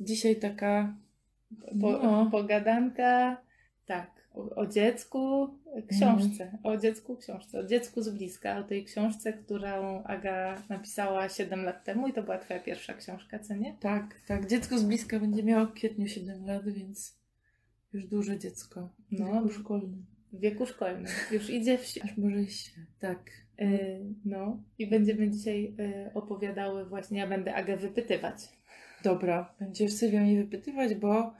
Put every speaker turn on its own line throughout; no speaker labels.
Dzisiaj taka
Po,
no,
Pogadanka, tak, o, o dziecku, książce. O dziecku, książce. O dziecku z bliska. O tej książce, którą Aga napisała 7 lat temu i to była Twoja pierwsza książka, co nie?
tak, tak. Dziecko z bliska będzie miało w kwietniu 7 lat, więc już duże dziecko.
No.
No, już szkolnym.
W wieku szkolnym. Już idzie w świat.
Aż może świat. Tak.
Y, no i będziemy dzisiaj y, opowiadały właśnie, ja będę Agę wypytywać.
Dobra, będziesz Sylwia mnie wypytywać, bo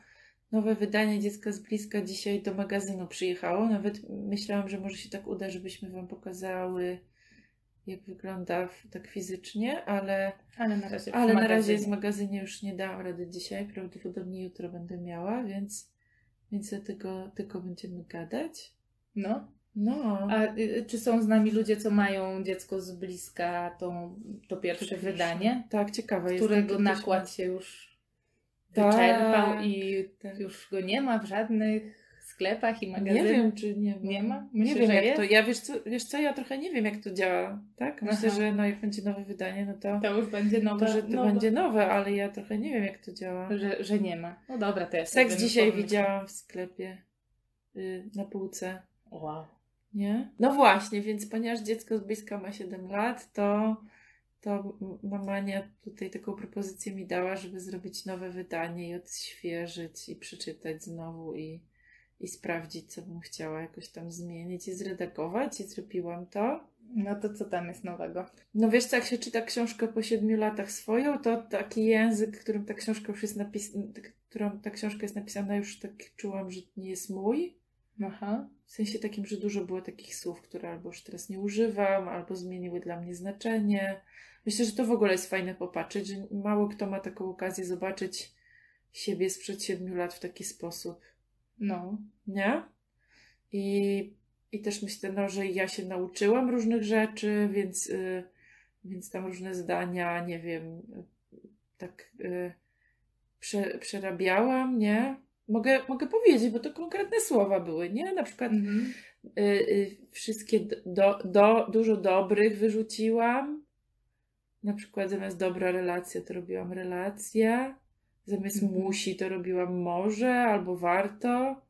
nowe wydanie Dziecka z bliska dzisiaj do magazynu przyjechało. Nawet myślałam, że może się tak uda, żebyśmy Wam pokazały, jak wygląda tak fizycznie, ale,
Ale na razie
ale na razie z magazynie już nie dałam rady dzisiaj. Prawdopodobnie jutro będę miała, więc, więc dlatego tylko będziemy gadać.
No.
No,
A y, czy są z nami ludzie, co mają dziecko z bliska, to, to pierwsze wydanie,
tak, ciekawe
którego nakład się już
Tak,
wyczerpał i
tak.
już go nie ma w żadnych sklepach i magazynach?
Nie wiem, czy nie ma.
Nie ma?
nie
Myślę,
wiem,
że
jak
jest.
to. Ja wiesz co, wiesz co, ja trochę nie wiem, jak to działa. Tak? Myślę,
Aha.
że no, jak będzie nowe wydanie, no to,
To już będzie nowe.
to że to
nowe.
będzie nowe, ale ja trochę nie wiem, jak to działa.
Że, że nie ma. No dobra, to ja
Seks dzisiaj
pomyślę.
widziałam w sklepie y, na półce.
Wow.
Nie? No właśnie, więc ponieważ dziecko z bliska ma 7 lat, to, to mamania tutaj taką propozycję mi dała, żeby zrobić nowe wydanie i odświeżyć i przeczytać znowu i, i sprawdzić, co bym chciała jakoś tam zmienić i zredagować i zrobiłam to.
No to co tam jest nowego?
No wiesz co, jak się czyta książkę po 7 latach swoją, to taki język, którym ta książka już jest napisana, którą ta książka jest napisana, już tak czułam, że nie jest mój.
Aha.
W sensie takim, że dużo było takich słów, które albo już teraz nie używam, albo zmieniły dla mnie znaczenie. Myślę, że to w ogóle jest fajne popatrzeć, że mało kto ma taką okazję zobaczyć siebie sprzed siedmiu lat w taki sposób,
No.
nie? I, i też myślę, no, że ja się nauczyłam różnych rzeczy, więc, y, więc tam różne zdania, nie wiem, y, tak y, prze, przerabiałam, nie? Mogę, mogę powiedzieć, bo to konkretne słowa były, nie? Na przykład
Mhm.
y, y, wszystkie do, do, dużo dobrych wyrzuciłam. Na przykład zamiast dobra relacja to robiłam relacja. Zamiast
Mhm.
musi to robiłam może albo warto.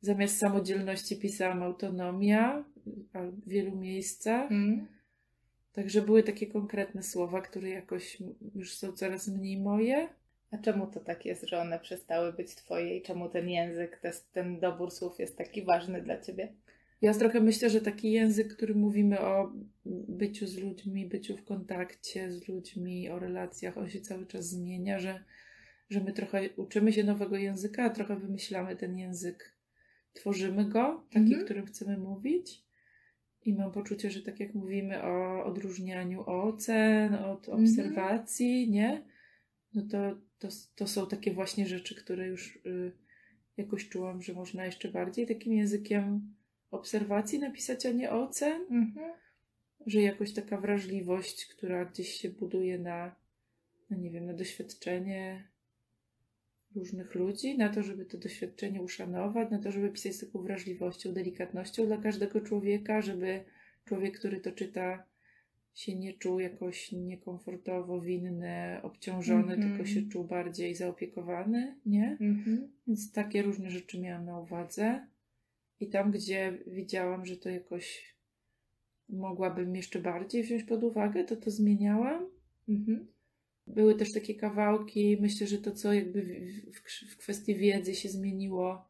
Zamiast samodzielności pisałam autonomia w wielu miejscach.
Mhm.
Także były takie konkretne słowa, które jakoś już są coraz mniej moje.
A czemu to tak jest, że one przestały być twoje i czemu ten język, te, ten dobór słów jest taki ważny dla ciebie?
Ja trochę myślę, że taki język, który mówimy o byciu z ludźmi, byciu w kontakcie z ludźmi, o relacjach, on się cały czas zmienia, że, że my trochę uczymy się nowego języka, a trochę wymyślamy ten język. Tworzymy go, taki,
Mhm.
którym chcemy mówić. I mam poczucie, że tak jak mówimy o odróżnianiu ocen, od
Mhm.
obserwacji, nie? No to, to, to są takie właśnie rzeczy, które już y, jakoś czułam, że można jeszcze bardziej takim językiem obserwacji napisać, a nie ocen.
Mhm.
Że jakoś taka wrażliwość, która gdzieś się buduje na, no nie wiem, na doświadczenie różnych ludzi, na to, żeby to doświadczenie uszanować, na to, żeby pisać z taką wrażliwością, delikatnością dla każdego człowieka, żeby człowiek, który to czyta, się nie czuł jakoś niekomfortowo, winny, obciążony,
Mhm.
tylko się czuł bardziej zaopiekowany, nie?
Mhm.
Więc takie różne rzeczy miałam na uwadze. I tam, gdzie widziałam, że to jakoś mogłabym jeszcze bardziej wziąć pod uwagę, to to zmieniałam.
Mhm.
Były też takie kawałki, myślę, że to, co jakby w, w, w kwestii wiedzy się zmieniło,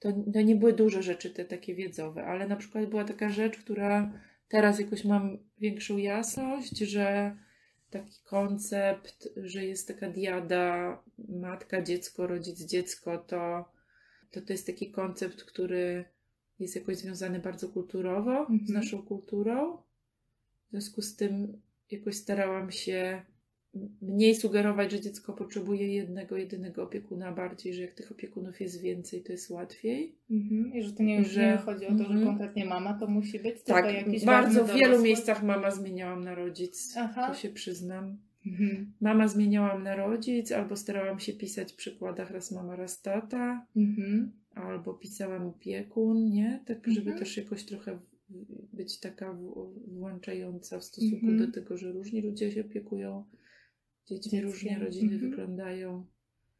to, to nie były duże rzeczy te takie wiedzowe, ale na przykład była taka rzecz, która teraz jakoś mam większą jasność, że taki koncept, że jest taka diada matka, dziecko, rodzic, dziecko, to, to to jest taki koncept, który jest jakoś związany bardzo kulturowo z
Mhm.
naszą kulturą. W związku z tym jakoś starałam się mniej sugerować, że dziecko potrzebuje jednego, jedynego opiekuna bardziej, że jak tych opiekunów jest więcej, to jest łatwiej.
Mhm. I że to nie,
Że-
nie chodzi o to, że
Mhm.
konkretnie mama to musi być,
Tak,
jakiś
bardzo w wielu miejscach mama zmieniałam na rodzic.
Aha.
To się przyznam.
Mhm.
Mama zmieniałam na rodzic, albo starałam się pisać w przykładach raz mama, raz tata,
Mhm.
albo pisałam opiekun, nie? Tak, żeby
Mhm.
też jakoś trochę być taka włączająca w stosunku
Mhm.
do tego, że różni ludzie się opiekują dziećmi różnie rodziny
Mhm.
wyglądają.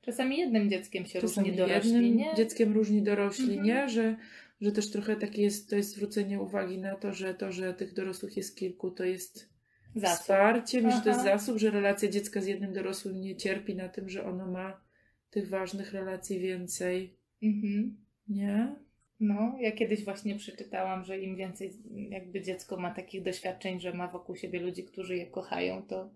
Czasami jednym dzieckiem się
Czasami
różni dorośli,
jednym
nie?
dzieckiem różni dorośli,
Mhm.
nie? Że, że też trochę takie jest, to jest zwrócenie uwagi na to, że to, że tych dorosłych jest kilku, to jest
Zasób.
wsparciem, i że to jest zasób, że relacja dziecka z jednym dorosłym nie cierpi na tym, że ono ma tych ważnych relacji więcej,
Mhm.
nie?
No, ja kiedyś właśnie przeczytałam, że im więcej jakby dziecko ma takich doświadczeń, że ma wokół siebie ludzi, którzy je kochają, to,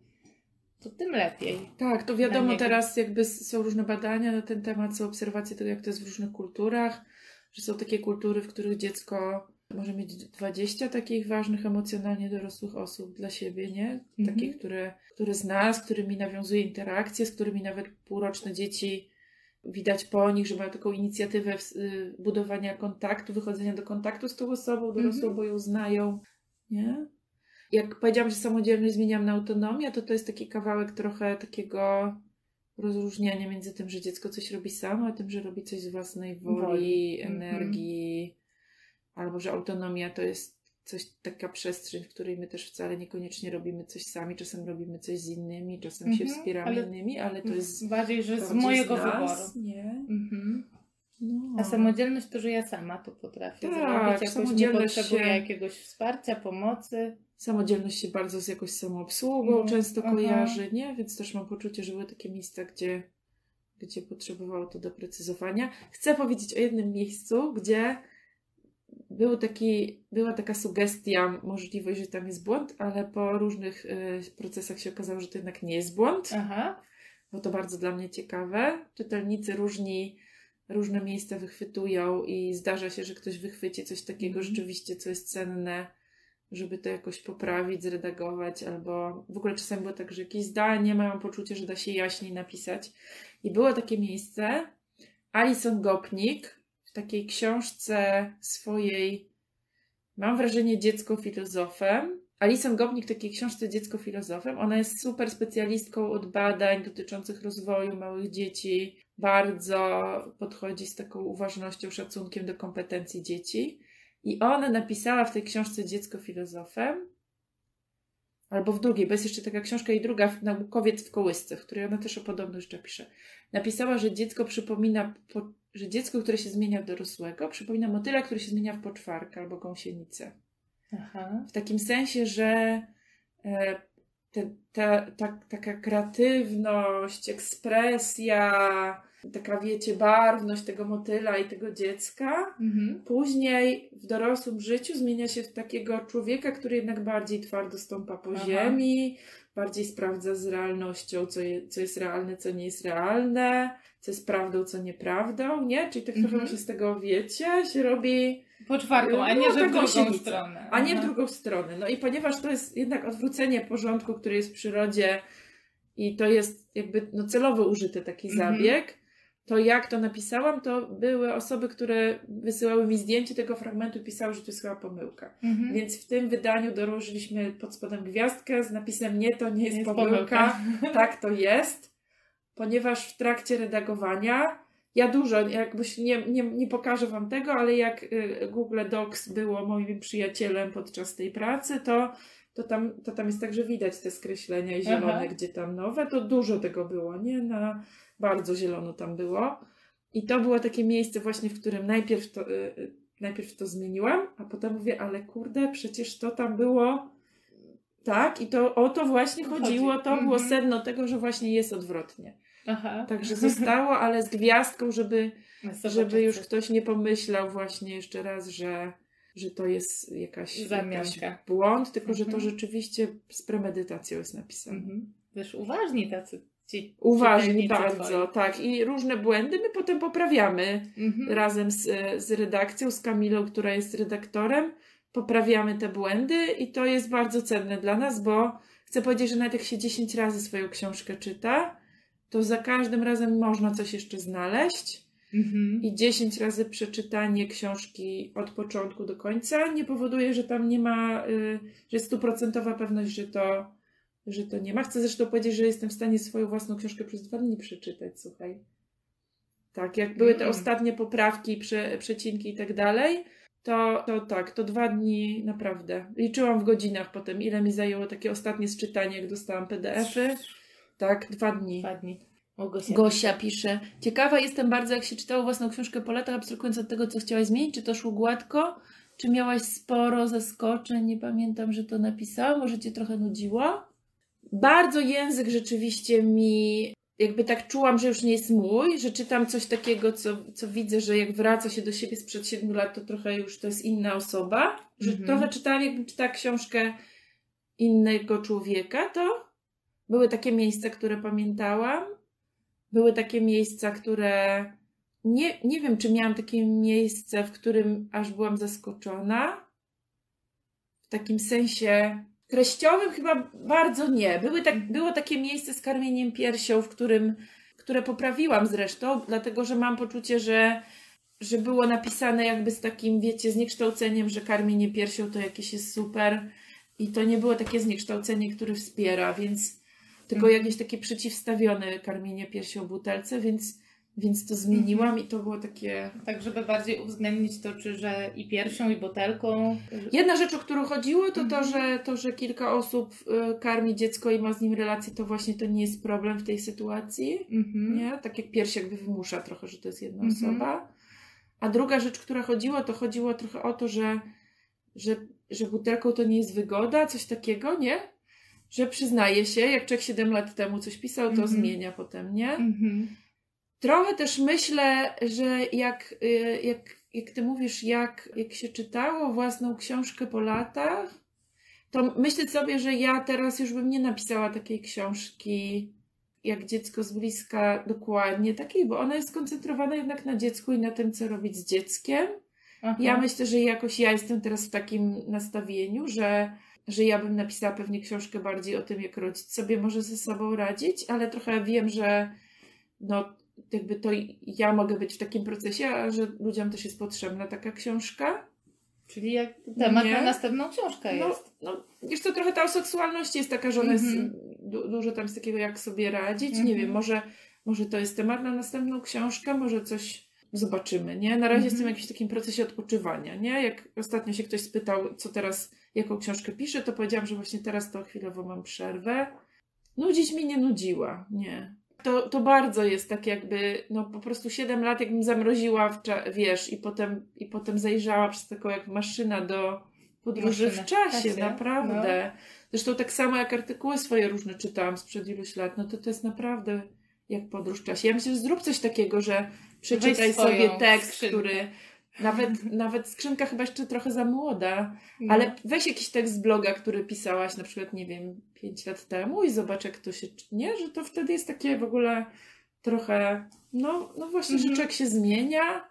to tym lepiej.
Tak, to wiadomo teraz jakby są różne badania na ten temat, są obserwacje tego, jak to jest w różnych kulturach, że są takie kultury, w których dziecko może mieć 20 takich ważnych emocjonalnie dorosłych osób dla siebie, nie?
Mhm.
Takich, które, które zna, z którymi nawiązuje interakcje, z którymi nawet półroczne dzieci widać po nich, że mają taką inicjatywę y, budowania kontaktu, wychodzenia do kontaktu z tą osobą dorosłą,
Mhm.
bo ją znają, nie? Jak powiedziałam, że samodzielność zmieniam na autonomię, to to jest taki kawałek trochę takiego rozróżniania między tym, że dziecko coś robi samo, a tym, że robi coś z własnej woli,
Woli. Mhm.
energii, albo że autonomia to jest coś, taka przestrzeń, w której my też wcale niekoniecznie robimy coś sami, czasem robimy coś z innymi, czasem się
Mhm,
wspieramy
ale
innymi, ale to jest
Bardziej, że z mojego
nas,
wyboru.
Nie.
Mhm.
No.
A samodzielność to, że ja sama to potrafię
Tak,
zrobić. Jakoś nie
samodzielność
potrzebuję
się-
jakiegoś wsparcia, pomocy.
Samodzielność się bardzo z jakąś samoobsługą
No,
często
aha.
kojarzy, nie? Więc też mam poczucie, że były takie miejsca, gdzie, gdzie potrzebowało to doprecyzowania. Chcę powiedzieć o jednym miejscu, gdzie był taki, była taka sugestia, możliwość, że tam jest błąd, ale po różnych y, procesach się okazało, że to jednak nie jest błąd,
Aha.
bo to bardzo dla mnie ciekawe. Czytelnicy różni różne miejsca wychwytują i zdarza się, że ktoś wychwyci coś takiego
Mhm.
rzeczywiście, co jest cenne, żeby to jakoś poprawić, zredagować, albo w ogóle czasami było tak, że jakieś zdanie mają poczucie, że da się jaśniej napisać. I było takie miejsce, Alison Gopnik w takiej książce swojej, mam wrażenie, dziecko filozofem. Alison Gopnik w takiej książce Dziecko filozofem. Ona jest super specjalistką od badań dotyczących rozwoju małych dzieci. Bardzo podchodzi z taką uważnością, szacunkiem do kompetencji dzieci. I ona napisała w tej książce Dziecko filozofem, albo w drugiej, bo jest jeszcze taka książka i druga, Naukowiec w kołysce, w której ona też o podobno jeszcze pisze. Napisała, że dziecko przypomina, po, że dziecko, które się zmienia w dorosłego, przypomina motyla, który się zmienia w poczwarkę albo gąsienicę.
Aha.
W takim sensie, że e, te, ta, ta, taka kreatywność, ekspresja, taka wiecie, barwność tego motyla i tego dziecka,
Mhm.
później w dorosłym życiu zmienia się w takiego człowieka, który jednak bardziej twardo stąpa po
Aha.
ziemi, bardziej sprawdza z realnością, co, je, co jest realne, co nie jest realne, co jest prawdą, co nieprawdą, nie? Czyli tak trochę
Mhm.
właśnie z tego wiecie, się robi
Poczwarką, a nie,
No,
że w
taką
drugą stronę.
a nie w drugą stronę. No i ponieważ to jest jednak odwrócenie porządku, który jest w przyrodzie i to jest jakby no, celowo użyty taki
Mhm.
To jak to napisałam, to były osoby, które wysyłały mi zdjęcie tego fragmentu i pisały, że to jest chyba pomyłka.
Mhm.
Więc w tym wydaniu dołożyliśmy pod spodem gwiazdkę z napisem nie, to nie jest,
Jest
pomyłka, tak to jest, ponieważ w trakcie redagowania ja dużo, jakbyś nie, nie, nie pokażę Wam tego, ale jak y, Google Docs było moim przyjacielem podczas tej pracy, to, to, tam, to tam jest tak, że widać te skreślenia i zielone,
Aha.
gdzie tam nowe, to dużo tego było, nie? Na, bardzo zielono tam było. I to było takie miejsce właśnie, w którym najpierw to, y, y, najpierw to zmieniłam, a potem mówię, ale kurde, przecież to tam było tak i to o to właśnie
Chodzi.
chodziło, to było
Mhm.
sedno tego, że właśnie jest odwrotnie.
Aha.
Także zostało, ale z gwiazdką, żeby, żeby już ktoś nie pomyślał właśnie jeszcze raz, że, że to jest jakaś, jakaś błąd, tylko że to
Mhm.
rzeczywiście z premedytacją jest napisane.
Mhm. Też uważni tacy ci
Uważni bardzo, tak. I różne błędy my potem poprawiamy
twoi. Mhm.
razem z, z redakcją, z Kamilą, która jest redaktorem. Poprawiamy te błędy i to jest bardzo cenne dla nas, bo chcę powiedzieć, że nawet jak się 10 razy swoją książkę czyta, to za każdym razem można coś jeszcze znaleźć.
Mhm.
I 10 razy przeczytanie książki od początku do końca nie powoduje, że tam nie ma, y, że jest stuprocentowa pewność, że to, że to nie ma. Chcę zresztą powiedzieć, że jestem w stanie swoją własną książkę przez dwa dni przeczytać, słuchaj. Tak, jak były te
Mm.
ostatnie poprawki, prze, przecinki i tak dalej, to, to tak, to dwa dni naprawdę. Liczyłam w godzinach potem, ile mi zajęło takie ostatnie sczytanie, jak dostałam PDF-y. Tak, dwa dni.
Dwa dni. Gosia.
Gosia pisze. Ciekawa jestem bardzo, jak się czytało własną książkę po latach, abstrahując od tego, co chciałaś zmienić. Czy to szło gładko? Czy miałaś sporo zaskoczeń? Nie pamiętam, że to napisałam. Może cię trochę nudziło? Bardzo język rzeczywiście mi jakby tak czułam, że już nie jest mój, że czytam coś takiego, co, co widzę, że jak wraca się do siebie sprzed 7 lat, to trochę już to jest inna osoba. Że
Mhm.
trochę czytałam, jakbym czytała książkę innego człowieka, to były takie miejsca, które pamiętałam. Były takie miejsca, które nie, nie wiem, czy miałam takie miejsce, w którym aż byłam zaskoczona. W takim sensie treściowym chyba bardzo nie. Były tak, było takie miejsce z karmieniem piersią, w którym, które poprawiłam zresztą, dlatego że mam poczucie, że, że było napisane jakby z takim, wiecie, zniekształceniem, że karmienie piersią to jakieś jest super. I to nie było takie zniekształcenie, które wspiera, więc tylko
Mhm.
jakieś takie przeciwstawione karmienie piersią butelce, więc, więc to zmieniłam i to było takie
Tak, żeby bardziej uwzględnić to, czy że i piersią, i butelką.
Jedna rzecz, o którą chodziło, to to,
Mhm.
że, to, że kilka osób y, karmi dziecko i ma z nim relację, to właśnie to nie jest problem w tej sytuacji.
Mhm.
Nie? Tak jak pierś jakby wymusza trochę, że to jest jedna
Mhm.
osoba. A druga rzecz, która chodziło, to chodziło trochę o to, że, że, że butelką to nie jest wygoda, coś takiego, nie? Że przyznaje się, jak człowiek 7 lat temu coś pisał, to
Mhm.
zmienia potem, nie?
Mhm.
Trochę też myślę, że jak, y, jak, jak ty mówisz, jak, jak się czytało własną książkę po latach, to myślę sobie, że ja teraz już bym nie napisała takiej książki jak dziecko z bliska dokładnie takiej, bo ona jest skoncentrowana jednak na dziecku i na tym, co robić z dzieckiem.
Aha.
Ja myślę, że jakoś ja jestem teraz w takim nastawieniu, że, że ja bym napisała pewnie książkę bardziej o tym, jak rodzic sobie może ze sobą radzić, ale trochę wiem, że no, jakby to ja mogę być w takim procesie, a że ludziom też jest potrzebna taka książka.
Czyli jak temat
Nie?
na następną książkę
No,
jest.
no wiesz co, trochę ta o seksualności jest taka, że ona jest
Mhm.
du- dużo tam z takiego, jak sobie radzić. Nie
Mhm.
wiem, może, może to jest temat na następną książkę, może coś zobaczymy, nie? Na razie
Mhm.
jestem w jakimś takim procesie odpoczywania, nie? Jak ostatnio się ktoś spytał, co teraz, jaką książkę piszę, to powiedziałam, że właśnie teraz to chwilowo mam przerwę. Nudzić mnie nie nudziła, nie. To, to bardzo jest tak jakby, no po prostu 7 lat jakbym zamroziła, w wiesz, i potem, i potem zajrzała przez taką jak maszyna do podróży
Maszyna
w czasie, naprawdę. Zresztą tak samo jak artykuły swoje różne czytałam sprzed iluś lat, no to to jest naprawdę jak podróż w czasie. Ja myślę, że zrób coś takiego, że przeczytaj
swoją
sobie tekst,
skrzynkę.
który nawet, nawet skrzynka chyba jeszcze trochę za młoda,
No.
ale weź jakiś tekst z bloga, który pisałaś na przykład, nie wiem, 5 lat temu i zobacz, jak to się. Nie, że to wtedy jest takie w ogóle trochę. No, no właśnie,
Mhm.
że człowiek się zmienia.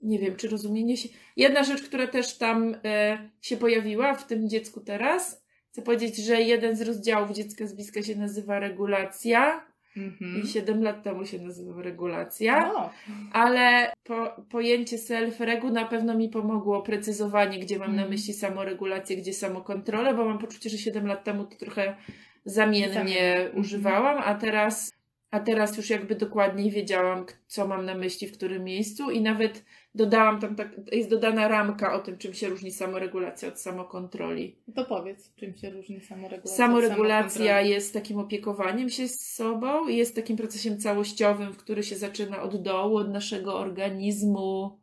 Nie wiem, czy rozumienie się. Jedna rzecz, która też tam e, się pojawiła w tym dziecku teraz. Chcę powiedzieć, że jeden z rozdziałów dziecka z bliska się nazywa regulacja
Mhm.
i 7 lat temu się nazywał regulacja.
O,
Ale po, pojęcie self-regu na pewno mi pomogło precyzowanie, gdzie mam na
Mhm.
myśli samoregulację, gdzie samokontrolę, bo mam poczucie, że 7 lat temu to trochę zamiennie
Zamiennie.
Używałam, a teraz, a teraz już jakby dokładniej wiedziałam, co mam na myśli, w którym miejscu i nawet dodałam tam, tak, jest dodana ramka o tym, czym się różni samoregulacja od samokontroli.
to powiedz, czym się różni samoregulacja
Samoregulacja jest takim opiekowaniem się z sobą i jest takim procesem całościowym, w który się zaczyna od dołu, od naszego organizmu,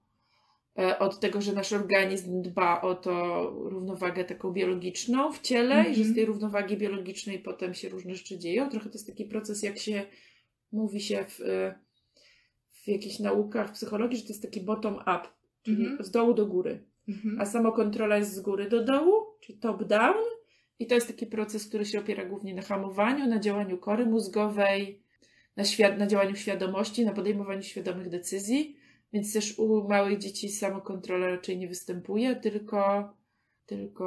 e, od tego, że nasz organizm dba o to równowagę taką biologiczną w ciele i że z
Mhm.
tej równowagi biologicznej potem się różne rzeczy dzieją. Trochę to jest taki proces, jak się mówi się w, e, w jakichś naukach, psychologii, że to jest taki bottom-up, czyli
Mhm.
z dołu do góry
Mhm.
a samokontrola jest z góry do dołu, czyli top-down. I to jest taki proces, który się opiera głównie na hamowaniu, na działaniu kory mózgowej, na, na działaniu świadomości, na podejmowaniu świadomych decyzji. Więc też u małych dzieci samokontrola raczej nie występuje, tylko, tylko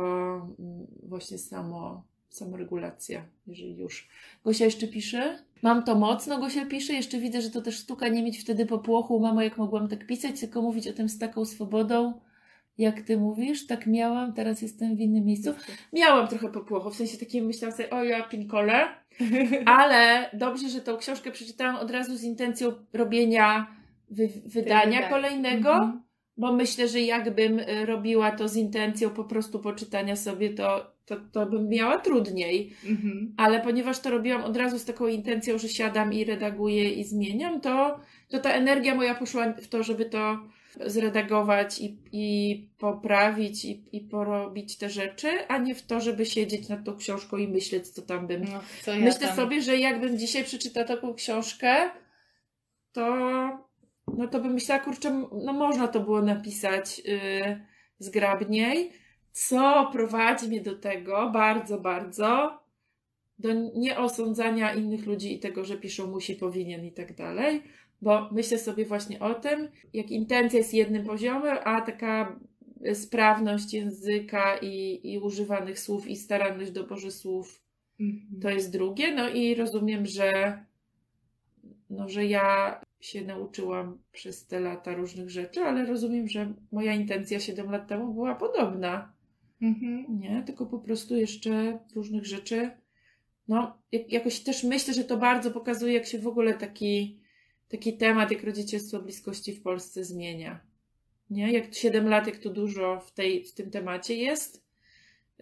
mm, właśnie samo, samoregulacja, jeżeli już. Gosia jeszcze pisze. Mam to mocno, Gosia pisze. Jeszcze widzę, że to też sztuka nie mieć wtedy popłochu. Mamo, jak mogłam tak pisać, tylko mówić o tym z taką swobodą jak ty mówisz, tak miałam, teraz jestem w innym miejscu. Miałam trochę popłochu, w sensie takim myślałam sobie, o ja pinkole, ale dobrze, że tą książkę przeczytałam od razu z intencją robienia wy- wydania
wyda-
kolejnego,
Mhm.
Bo myślę, że jakbym y, robiła to z intencją po prostu poczytania sobie, to, to, to bym miała trudniej.
Mhm.
Ale ponieważ to robiłam od razu z taką intencją, że siadam i redaguję i zmieniam, to, to ta energia moja poszła w to, żeby to zredagować i, i poprawić i, i porobić te rzeczy, a nie w to, żeby siedzieć nad tą książką i myśleć, co tam bym.
No, co ja
Myślę
tam...
sobie, że jakbym dzisiaj przeczytała taką książkę, to no to bym myślała, kurczę, no można to było napisać yy, zgrabniej, co prowadzi mnie do tego bardzo, bardzo, do nieosądzania innych ludzi i tego, że piszą musi, powinien i tak dalej, bo myślę sobie właśnie o tym, jak intencja jest jednym poziomem, a taka sprawność języka i, i używanych słów i staranność doborze słów
Mhm.
to jest drugie. No i rozumiem, że, no, że ja się nauczyłam przez te lata różnych rzeczy, ale rozumiem, że moja intencja 7 lat temu była podobna.
Mhm.
Nie, tylko po prostu jeszcze różnych rzeczy. No, jak, jakoś też myślę, że to bardzo pokazuje, jak się w ogóle taki, taki temat, jak rodzicielstwo bliskości w Polsce zmienia. Nie? Jak 7 lat, jak to dużo w, tej, w tym temacie jest.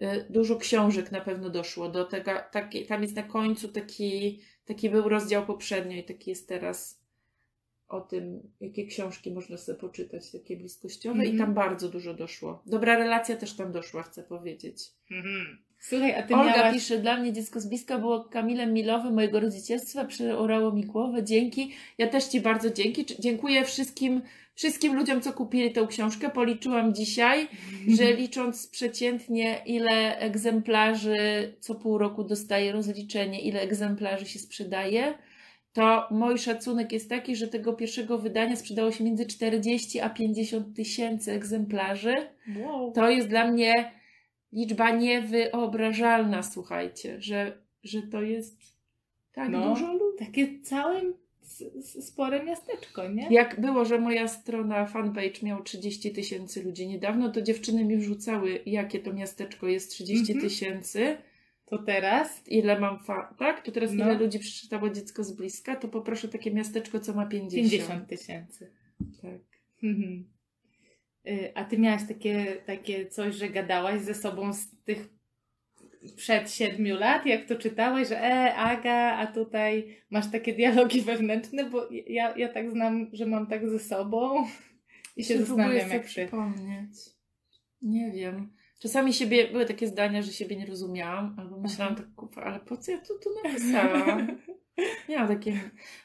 Y, Dużo książek na pewno doszło do tego. Taki, tam jest na końcu taki, taki był rozdział poprzednio i taki jest teraz o tym, jakie książki można sobie poczytać, takie bliskościowe,
Mhm.
i tam bardzo dużo doszło. Dobra relacja też tam doszła, chcę powiedzieć.
Mhm. Słuchaj, a ty
Olga
miałaś...
pisze, dla mnie dziecko z bliska było Kamilem Milowym mojego rodzicielstwa, przeorało mi głowę, dzięki. Ja też Ci bardzo dzięki. Dziękuję wszystkim, wszystkim ludziom, co kupili tę książkę. Policzyłam dzisiaj, że licząc przeciętnie, ile egzemplarzy co pół roku dostaje rozliczenie, ile egzemplarzy się sprzedaje, to mój szacunek jest taki, że tego pierwszego wydania sprzedało się między 40 a 50 tysięcy egzemplarzy.
Wow.
To jest dla mnie liczba niewyobrażalna, słuchajcie, że, że to jest tak
No.
dużo ludzi.
Takie s- spore miasteczko, nie?
Jak było, że moja strona fanpage miała 30 tysięcy ludzi niedawno, to dziewczyny mi wrzucały, jakie to miasteczko jest 30
Mhm.
tysięcy,
To teraz?
ile mam fa- tak? To teraz
No.
ile ludzi przeczytało dziecko z bliska, to poproszę takie miasteczko, co ma 50.
50 tysięcy.
Tak.
Mhm. Y, A ty miałaś takie, takie coś, że gadałaś ze sobą z tych przed siedmiu lat, jak to czytałeś, że e, Aga, a tutaj masz takie dialogi wewnętrzne, bo ja, ja tak znam, że mam tak ze sobą i się zastanawiam, jak ty.
przypomnieć. Nie wiem. Czasami siebie, były takie zdania, że siebie nie rozumiałam, albo myślałam tak, kupa, ale po co ja to tu napisałam? Miałam takie...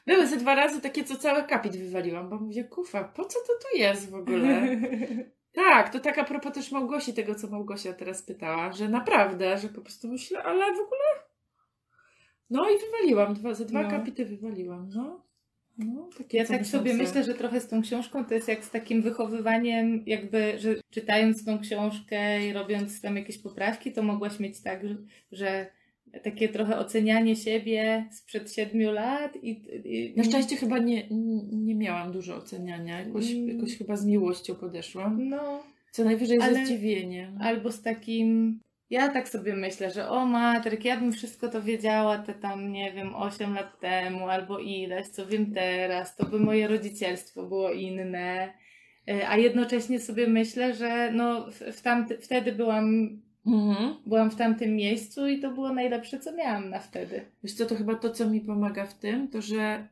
Były ze dwa razy takie, co cały kapit wywaliłam, bo mówię, kufa, po co to tu jest w ogóle? Tak, to tak a propos też Małgosi, tego co Małgosia teraz pytała, że naprawdę, że po prostu myślę, ale w ogóle... No i wywaliłam, dwa, ze dwa
No.
kapity wywaliłam, no. No
Ja tak sobie myślę, że trochę z tą książką to jest jak z takim wychowywaniem, jakby, że czytając tą książkę i robiąc tam jakieś poprawki, to mogłaś mieć tak, że, takie trochę ocenianie siebie sprzed siedmiu lat i, i
Na szczęście chyba nie, nie miałam dużo oceniania. Jakoś,
Mm.
jakoś chyba z miłością podeszłam.
no,
Co najwyżej
Ale-
ze zdziwieniem.
albo z takim ja tak sobie myślę, że o materk, ja bym wszystko to wiedziała te tam, nie wiem, 8 lat temu albo ileś, co wiem teraz, to by moje rodzicielstwo było inne. Y, A jednocześnie sobie myślę, że no, w, tamty, wtedy byłam,
Mhm.
byłam w tamtym miejscu i to było najlepsze, co miałam na wtedy.
Wiesz co, to chyba to, co mi pomaga w tym, to że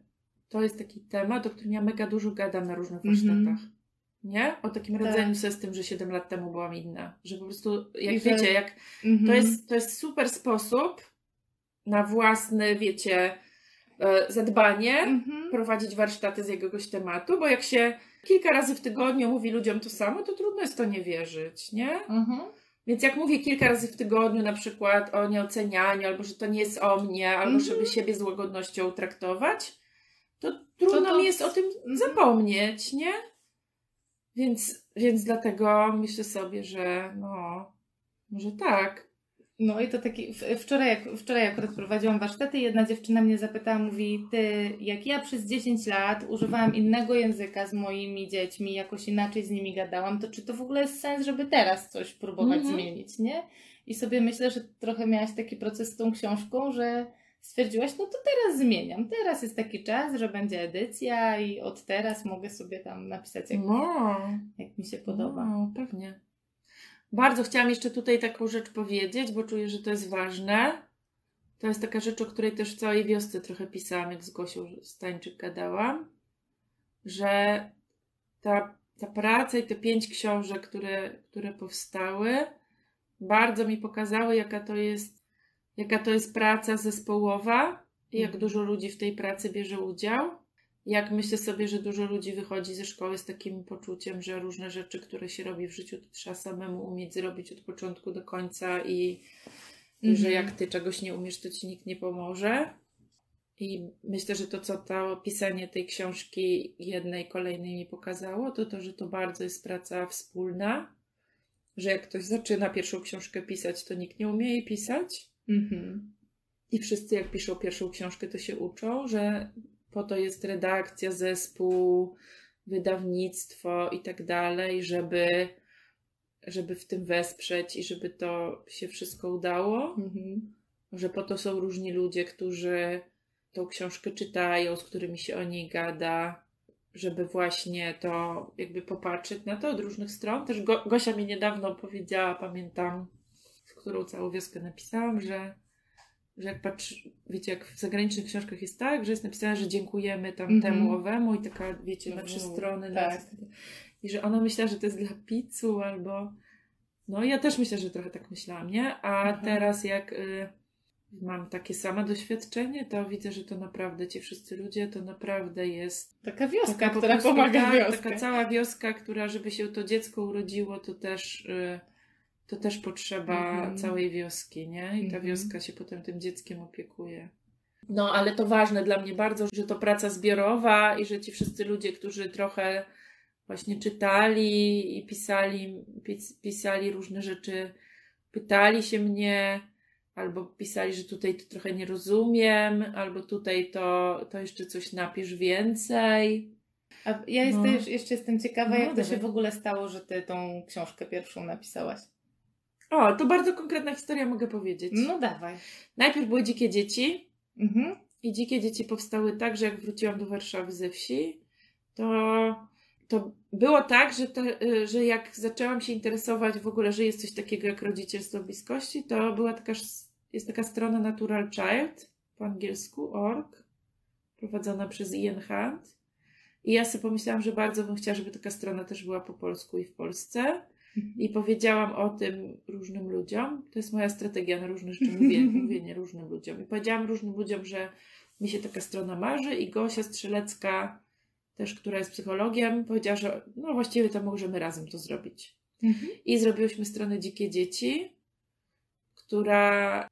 to jest taki temat, o którym ja mega dużo gadam na różnych
Mhm.
Nie? O takim
Tak.
radzeniu sobie z tym, że 7 lat temu byłam inna. Że po prostu, jak
I
wiecie, jak
Mhm.
To jest, to jest super sposób na własne, wiecie, e, zadbanie
Mhm.
prowadzić warsztaty z jakiegoś tematu, bo jak się kilka razy w tygodniu mówi ludziom to samo, to trudno jest to nie wierzyć, nie?
Mhm.
Więc jak mówię kilka razy w tygodniu na przykład o nieocenianiu, albo że to nie jest o mnie, albo żeby siebie z łagodnością traktować, to trudno
to-
mi jest o tym zapomnieć, nie? Więc, więc dlatego myślę sobie, że no, może tak.
No i to taki, wczoraj, jak, wczoraj akurat prowadziłam warsztaty i jedna dziewczyna mnie zapytała, mówi, ty, jak ja przez 10 lat używałam innego języka z moimi dziećmi, jakoś inaczej z nimi gadałam, to czy to w ogóle jest sens, żeby teraz coś próbować
Mhm.
zmienić, nie? I sobie myślę, że trochę miałaś taki proces z tą książką, że stwierdziłaś, no to teraz zmieniam. Teraz jest taki czas, że będzie edycja i od teraz mogę sobie tam napisać, jak,
No,
jak mi się podoba.
no, pewnie. Bardzo chciałam jeszcze tutaj taką rzecz powiedzieć, bo czuję, że to jest ważne. To jest taka rzecz, o której też w całej wiosce trochę pisałam, jak z Gosią Stańczyk gadałam, że ta, ta praca i te pięć książek, które, które powstały, bardzo mi pokazały, jaka to jest, jaka to jest praca zespołowa jak
Mhm.
dużo ludzi w tej pracy bierze udział. Jak myślę sobie, że dużo ludzi wychodzi ze szkoły z takim poczuciem, że różne rzeczy, które się robi w życiu, to trzeba samemu umieć zrobić od początku do końca i, i że
Mhm.
jak ty czegoś nie umiesz, to ci nikt nie pomoże. I myślę, że to, co to pisanie tej książki jednej, kolejnej mi pokazało, to to, że to bardzo jest praca wspólna, że jak ktoś zaczyna pierwszą książkę pisać, to nikt nie umie jej pisać.
Mhm.
I wszyscy, jak piszą pierwszą książkę, to się uczą, że po to jest redakcja, zespół, wydawnictwo i tak dalej, żeby, żeby w tym wesprzeć i żeby to się wszystko udało.
Mhm.
Że po to są różni ludzie, którzy tą książkę czytają, z którymi się o niej gada, żeby właśnie to jakby popatrzeć na to od różnych stron. Też Go- Gosia mi niedawno powiedziała, pamiętam, którą całą wioskę napisałam, że, że jak patrz, wiecie, jak w zagranicznych książkach jest tak, że jest napisane, że dziękujemy tam
Mhm.
temu owemu i taka, wiecie, na trzy
Mhm,
strony.
tak.
Na, I że ona myślała, że to jest dla pizzu albo... No ja też myślę, że trochę tak myślałam, nie? A
Mhm.
teraz jak y, mam takie same doświadczenie, to widzę, że to naprawdę ci wszyscy ludzie, to naprawdę jest
Taka wioska,
taka
która pomaga
tak,
wioskę.
Taka cała wioska, która, żeby się to dziecko urodziło, to też, y, to też potrzeba
Mhm.
całej wioski, nie? I ta
Mhm.
wioska się potem tym dzieckiem opiekuje. No, ale to ważne dla mnie bardzo, że to praca zbiorowa i że ci wszyscy ludzie, którzy trochę właśnie czytali i pisali, pis, pisali różne rzeczy, pytali się mnie, albo pisali, że tutaj to trochę nie rozumiem, albo tutaj to, to jeszcze coś napisz więcej.
A ja
No.
jest, jeszcze jestem ciekawa,
No,
jak to się w ogóle stało, że ty tą książkę pierwszą napisałaś.
O, to bardzo konkretna historia, mogę powiedzieć.
No dawaj.
Najpierw były dzikie dzieci,
Mhm.
I dzikie dzieci powstały tak, że jak wróciłam do Warszawy ze wsi, to, to było tak, że, to, y, że jak zaczęłam się interesować w ogóle, że jest coś takiego jak rodzicielstwo bliskości, to była taka, jest taka strona Natural Child po angielsku, org, prowadzona przez Ian Hunt. I ja sobie pomyślałam, że bardzo bym chciała, żeby taka strona też była po polsku i w Polsce. I powiedziałam o tym różnym ludziom. To jest moja strategia na różne rzeczy, mówię, mówienie różnym ludziom. I powiedziałam różnym ludziom, że mi się taka strona marzy i Gosia Strzelecka, też która jest psychologiem, powiedziała, że no właściwie to możemy razem to zrobić.
Mhm.
I zrobiłyśmy stronę Dzikie Dzieci, która,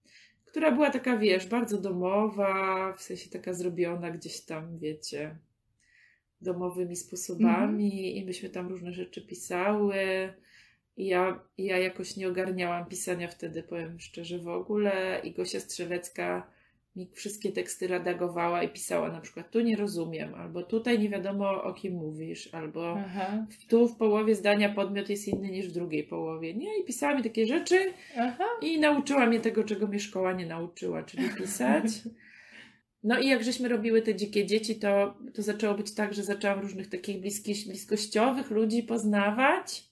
która była taka, wiesz, bardzo domowa, w sensie taka zrobiona gdzieś tam, wiecie, domowymi sposobami i myśmy tam różne rzeczy pisały. I ja, ja jakoś nie ogarniałam pisania wtedy, powiem szczerze, w ogóle. I Gosia Strzelecka mi wszystkie teksty redagowała i pisała na przykład tu nie rozumiem, albo tutaj nie wiadomo o kim mówisz, albo
Aha.
tu w połowie zdania podmiot jest inny niż w drugiej połowie, nie? I pisała mi takie rzeczy
Aha.
i nauczyła mnie tego, czego mnie szkoła nie nauczyła, czyli pisać. No i jak żeśmy robiły te dzikie dzieci, to, to zaczęło być tak, że zaczęłam różnych takich bliski, bliskościowych ludzi poznawać.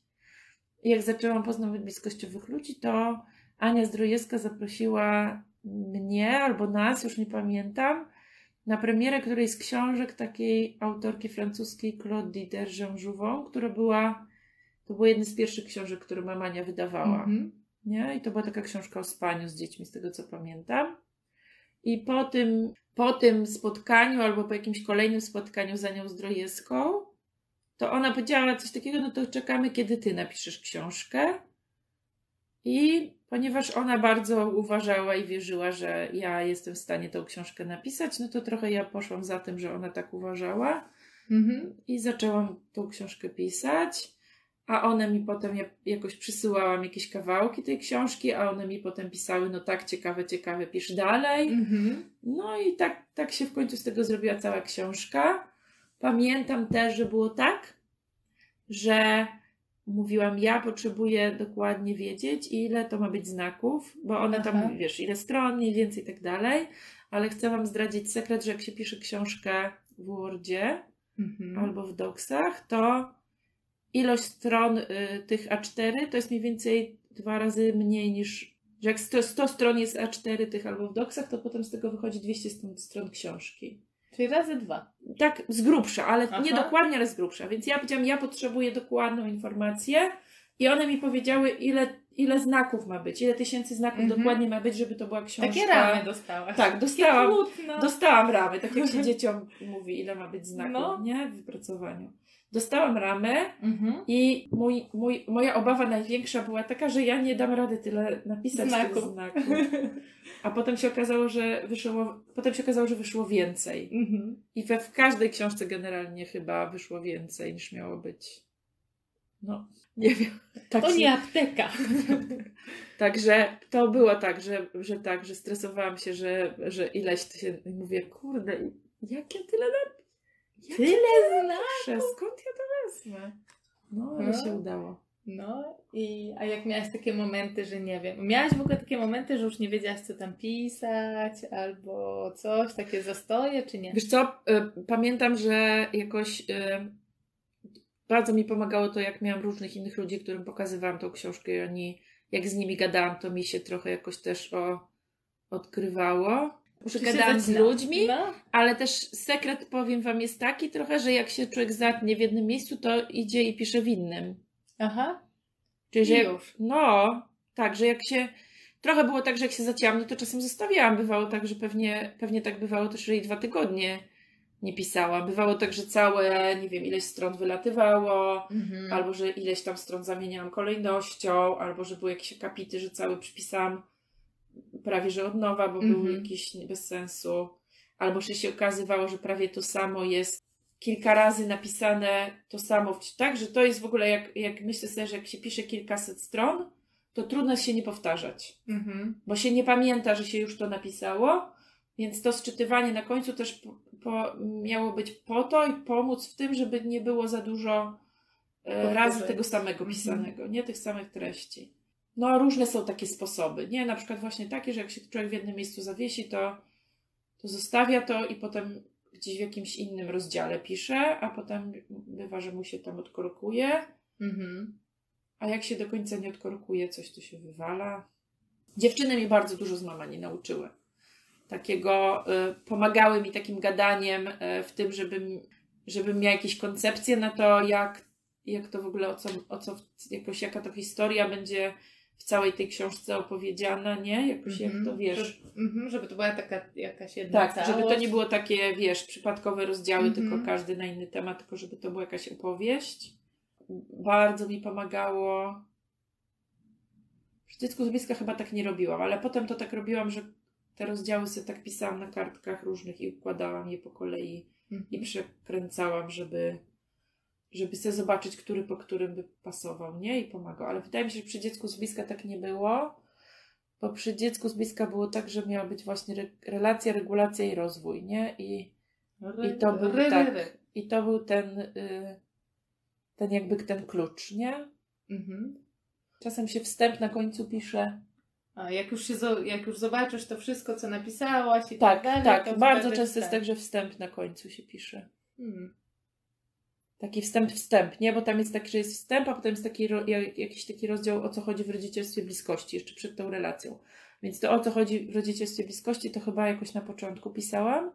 Jak zaczęłam poznawać bliskościowych ludzi, to Ania Zdrojewska zaprosiła mnie albo nas, już nie pamiętam, na premierę którejś z książek takiej autorki francuskiej Claude Dider-Jean-Jouvin, która była, to była jedna z pierwszych książek, które mama Ania wydawała.
Mhm.
Nie? I to była taka książka o spaniu z dziećmi, z tego co pamiętam. I po tym, po tym spotkaniu, albo po jakimś kolejnym spotkaniu z Anią Zdrojewską, to ona powiedziała coś takiego, no to czekamy, kiedy ty napiszesz książkę. I ponieważ ona bardzo uważała i wierzyła, że ja jestem w stanie tą książkę napisać, no to trochę ja poszłam za tym, że ona tak uważała
Mhm.
i zaczęłam tą książkę pisać. A one mi potem, ja jakoś przysyłałam jakieś kawałki tej książki, a one mi potem pisały, no tak, ciekawe, ciekawe, pisz dalej.
Mhm.
No i tak, tak się w końcu z tego zrobiła cała książka. Pamiętam też, że było tak, że mówiłam, ja potrzebuję dokładnie wiedzieć, ile to ma być znaków, bo one
Aha.
tam, wiesz, ile stron, mniej więcej i tak dalej. ale chcę Wam zdradzić sekret, że jak się pisze książkę w Wordzie
Mhm.
albo w Docsach, to ilość stron y, tych A4 to jest mniej więcej dwa razy mniej niż. Że jak 100, 100 stron jest A4 tych albo w Docsach, to potem z tego wychodzi 200 stron, stron książki.
Czyli razy dwa.
Tak z grubsza, ale
Aha.
nie dokładnie, ale z grubsza. Więc ja powiedziałam, ja potrzebuję dokładną informację i one mi powiedziały, ile, ile znaków ma być, ile tysięcy znaków
Mhm.
dokładnie ma być, żeby to była książka.
Takie ramy dostałaś.
Tak, dostałam. Dostałam ramy, tak jak się dzieciom mówi, ile ma być znaków,
No.
nie? W wypracowaniu. Dostałam ramę
Mhm.
i mój, mój, moja obawa największa była taka, że ja nie dam rady tyle napisać
Znaków.
tych znaków. A potem się okazało, że wyszło, potem się okazało, że wyszło więcej.
Mhm.
I we w każdej książce generalnie chyba wyszło więcej niż miało być. No, nie wiem. Tak
To
się-
nie apteka.
Także to było tak, że, że tak, że stresowałam się, że, że ileś się. Mówię, kurde, jak ja tyle
Tyle znaków.
Skąd ja to wezmę? No, ale
No.
się udało.
No i a jak miałaś takie momenty, że nie wiem, miałaś w ogóle takie momenty, że już nie wiedziałaś co tam pisać albo coś, takie zastoje czy nie?
Wiesz co, y, pamiętam, że jakoś y, bardzo mi pomagało to, jak miałam różnych innych ludzi, którym pokazywałam tą książkę i oni, jak z nimi gadałam, to mi się trochę jakoś też o, odkrywało. Gadałam z ludźmi,
No.
ale też sekret, powiem Wam, jest taki trochę, że jak się człowiek zatnie w jednym miejscu, to idzie i pisze w innym.
Aha.
Czyli, że
już.
no, tak, że jak się. Trochę było tak, że jak się zacięłam, no to czasem zostawiałam. Bywało tak, że pewnie, pewnie tak bywało też, że i dwa tygodnie nie pisałam. Bywało tak, że całe, nie wiem, ileś stron wylatywało,
Mhm.
albo że ileś tam stron zamieniałam kolejnością, albo że były jakieś akapity, że cały przypisałam prawie że od nowa, bo był
Mhm.
jakiś bez sensu. Albo że się okazywało, że prawie to samo jest kilka razy napisane to samo, tak? Że to jest w ogóle, jak, jak myślę sobie, że jak się pisze kilkaset stron, to trudno się nie powtarzać,
Mhm.
bo się nie pamięta, że się już to napisało, więc to sczytywanie na końcu też po, po, miało być po to i pomóc w tym, żeby nie było za dużo e, razy tego samego
Mhm.
pisanego, nie tych samych treści. No, różne są takie sposoby, nie? Na przykład właśnie takie, że jak się człowiek w jednym miejscu zawiesi, to, to zostawia to i potem gdzieś w jakimś innym rozdziale pisze, a potem bywa, że mu się tam odkorkuje,
Mhm.
a jak się do końca nie odkorkuje, coś tu się wywala. Dziewczyny mi bardzo dużo z mamani nauczyły. Takiego, y, pomagały mi takim gadaniem y, w tym, żebym, żebym miała jakieś koncepcje na to, jak, jak to w ogóle, o co, o co jakoś, jaka to historia będzie w całej tej książce opowiedziana, nie? Jakoś jak to wiesz.
Żeby, mhm, żeby to była taka jakaś jedna
Tak,
całość.
żeby to nie było takie, wiesz, przypadkowe rozdziały,
Mhm.
tylko każdy na inny temat, tylko żeby to była jakaś opowieść. Bardzo mi pomagało. Przy dziecku z bliska chyba tak nie robiłam, ale potem to tak robiłam, że te rozdziały sobie tak pisałam na kartkach różnych i układałam je po kolei
Mhm.
i przekręcałam, żeby, żeby sobie zobaczyć, który po którym by pasował, nie? I pomagał. Ale wydaje mi się, że przy dziecku z bliska tak nie było, bo przy dziecku z bliska było tak, że miała być właśnie re- relacja, regulacja i rozwój, nie? I, i to był
Ry, ry,
tak.
ry.
i to był ten, y, ten jakby ten klucz, nie?
Mhm.
Czasem się wstęp na końcu pisze.
A jak już, się, jak już zobaczysz to wszystko, co napisałaś i
Tak,
tak dalej,
tak. Bardzo często jest
wstęp.
tak, że wstęp na końcu się pisze.
Hmm.
Taki wstęp, wstęp, nie? Bo tam jest taki, że jest wstęp, a potem jest taki, jakiś taki rozdział, o co chodzi w rodzicielstwie bliskości, jeszcze przed tą relacją. Więc to o co chodzi w rodzicielstwie bliskości, to chyba jakoś na początku pisałam,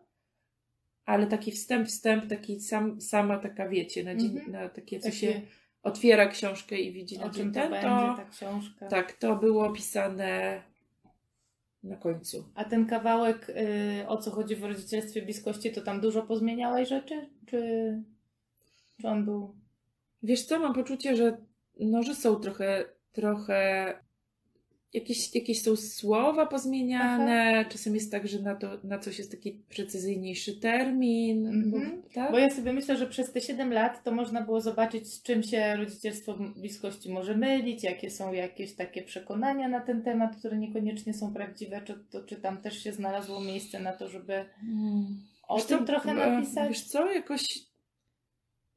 ale taki wstęp, wstęp, taki sam, sama taka, wiecie, na, dzień,
Mhm.
na takie, co
Takie,
się otwiera książkę i widzi na
czym to
ten,
będzie
to,
ta książka.
tak, to było pisane na końcu.
A ten kawałek, y, o co chodzi w rodzicielstwie bliskości, to tam dużo pozmieniałeś rzeczy? Czy, czy on był...
Wiesz co, mam poczucie, że, no, że są trochę, trochę jakieś, jakieś są słowa pozmieniane, czasem jest tak, że na, to, na coś jest taki precyzyjniejszy termin,
Mhm.
bo, tak?
Bo ja sobie myślę, że przez te 7 lat to można było zobaczyć, z czym się rodzicielstwo bliskości może mylić, jakie są jakieś takie przekonania na ten temat, które niekoniecznie są prawdziwe, czy, to, czy tam też się znalazło miejsce na to, żeby
Hmm.
o
Wiesz
tym
co,
trochę napisać.
Wiesz co, jakoś,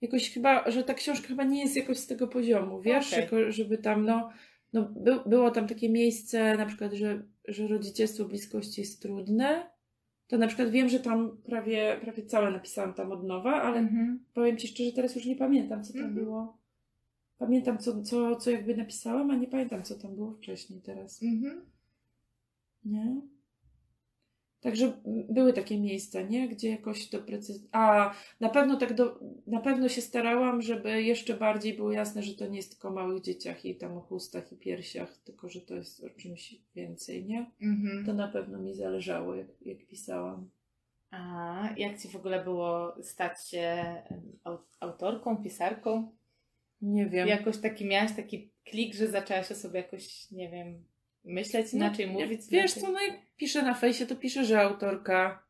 jakoś chyba, że ta książka chyba nie jest jakoś z tego poziomu, wiesz. Jako, żeby tam, no, no by, było tam takie miejsce, na przykład, że, że rodzicielstwo bliskości jest trudne, to na przykład wiem, że tam prawie, prawie całe napisałam tam od nowa, ale
Mhm.
powiem Ci szczerze, teraz już nie pamiętam, co tam
Mhm.
było. Pamiętam, co, co, co jakby napisałam, a nie pamiętam, co tam było wcześniej teraz.
Mhm.
Nie? Także były takie miejsca, nie? Gdzie jakoś to precyz... A, na pewno tak do... Na pewno się starałam, żeby jeszcze bardziej było jasne, że to nie jest tylko o małych dzieciach i tam o chustach i piersiach, tylko że to jest o czymś więcej, nie?
Mhm.
To na pewno mi zależało, jak, jak pisałam.
A jak ci w ogóle było stać się autorką, pisarką?
Nie wiem.
Jakoś taki miałaś taki klik, że zaczęłaś o sobie jakoś, nie wiem, myśleć inaczej,
No,
mówić
Wiesz
inaczej?
co, no jak piszę na fejsie, to piszę, że autorka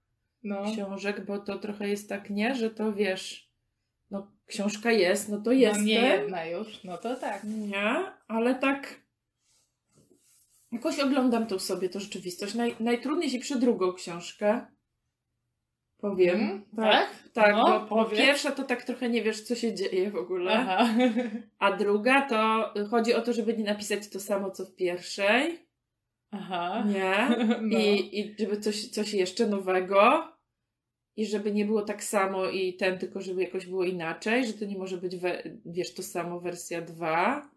No.
książek, bo to trochę jest tak, nie? Że to wiesz, no książka jest, no to
no
jest.
nie jedna już, no to tak.
Nie, ale tak jakoś oglądam tą sobie tą rzeczywistość. Naj, najtrudniej się pisze drugą książkę. Powiem. Tak,
tak?
tak
No,
bo,
powiedz.
pierwsza to tak trochę nie wiesz, co się dzieje w ogóle.
Aha.
A druga to chodzi o to, żeby nie napisać to samo, co w pierwszej.
Aha.
Nie.
No.
I, I żeby coś, coś jeszcze nowego. I żeby nie było tak samo i ten, tylko żeby jakoś było inaczej, że to nie może być, we, wiesz, to samo wersja 2.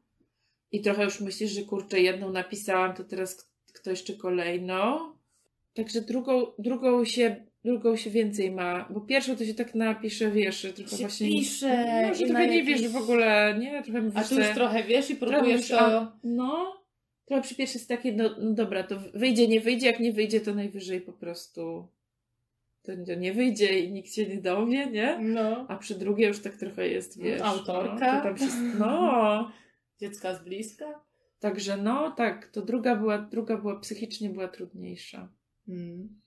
I trochę już myślisz, że kurczę, jedną napisałam, to teraz kto jeszcze kolejną. Także drugą, drugą, się, drugą się więcej ma, bo pierwszą to się tak napisze, wiesz, trochę
Się
właśnie...
pisze
No, że trochę nie wiesz w ogóle, nie? Trochę
A
mówisz
tu już trochę wiesz i próbujesz to...
a, No, trochę przy pierwszej jest takie, no, no dobra, to wyjdzie, nie wyjdzie, jak nie wyjdzie, to najwyżej po prostu to nie wyjdzie i nikt się nie dowie, nie?
No.
A przy drugiej już tak trochę jest, wiesz.
Autorka.
No, to tam się, no.
Dziecka z bliska.
Także no, tak, to druga była, druga była, psychicznie była trudniejsza.
Mm.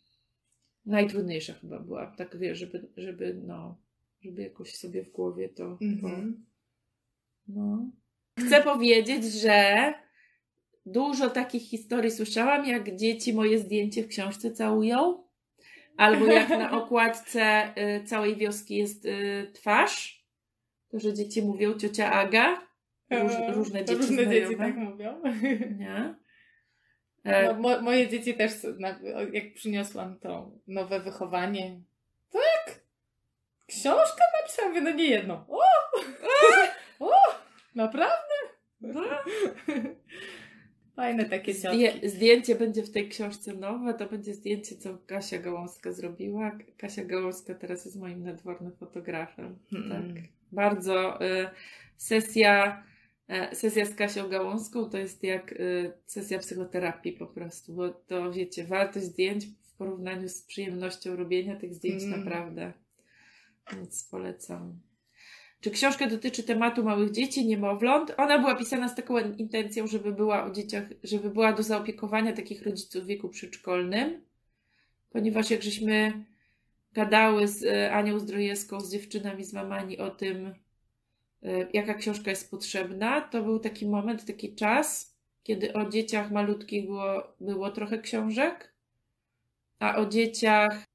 Najtrudniejsza chyba była, tak wiesz, żeby, żeby no, żeby jakoś sobie w głowie to... to
Mhm.
No. Chcę powiedzieć, że dużo takich historii słyszałam, jak dzieci moje zdjęcie w książce całują. Albo jak na okładce y, całej wioski jest y, twarz. To, że dzieci mówią ciocia Aga. Róż,
E,
różne dzieci
Różne dzieci tak mówią.
Nie?
No,
E,
mo- moje dzieci też, jak przyniosłam to nowe wychowanie. Tak! Książkę napisałam, mówię, no nie jedną. O! o! Naprawdę?
no.
Fajne takie ciotki.
Zdję, zdjęcie będzie w tej książce nowe. To będzie zdjęcie, co Kasia Gałązka zrobiła. Kasia Gałązka teraz jest moim nadwornym fotografem.
Mm.
Tak. Bardzo y, sesja, sesja z Kasią Gałązką to jest jak y, sesja psychoterapii po prostu, bo to wiecie, wartość zdjęć w porównaniu z przyjemnością robienia tych zdjęć
Mm.
naprawdę. Więc polecam. Czy książka dotyczy tematu małych dzieci, niemowląt? Ona była pisana z taką intencją, żeby była o dzieciach, żeby była do zaopiekowania takich rodziców w wieku przedszkolnym, ponieważ jak żeśmy gadały z e, Anią Zdrojewską, z dziewczynami z mamani o tym, e, jaka książka jest potrzebna, to był taki moment, taki czas, kiedy o dzieciach malutkich było, było trochę książek, a o dzieciach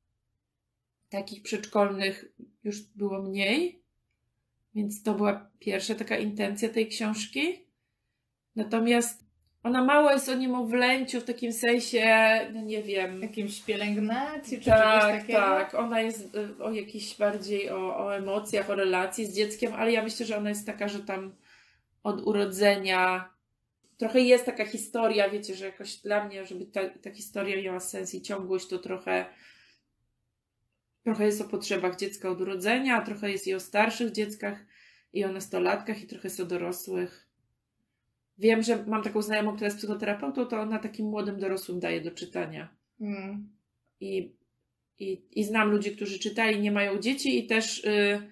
takich przedszkolnych już było mniej. Więc to była pierwsza taka intencja tej książki. Natomiast ona mało jest o niemowlęciu w takim sensie, no nie wiem.
Jakimś pielęgnacji czy
Tak,
takiego?
tak. Ona jest y, o jakiś bardziej o, o emocjach, o relacji z dzieckiem, ale ja myślę, że ona jest taka, że tam od urodzenia trochę jest taka historia, wiecie, że jakoś dla mnie, żeby ta, ta historia miała sens i ciągłość, to trochę trochę jest o potrzebach dziecka od urodzenia, a trochę jest i o starszych dzieckach, i o nastolatkach, i trochę jest o dorosłych. Wiem, że mam taką znajomą, która jest psychoterapeutą, to ona takim młodym dorosłym daje do czytania.
Mm.
I, i, i znam ludzi, którzy czytali, nie mają dzieci i też y,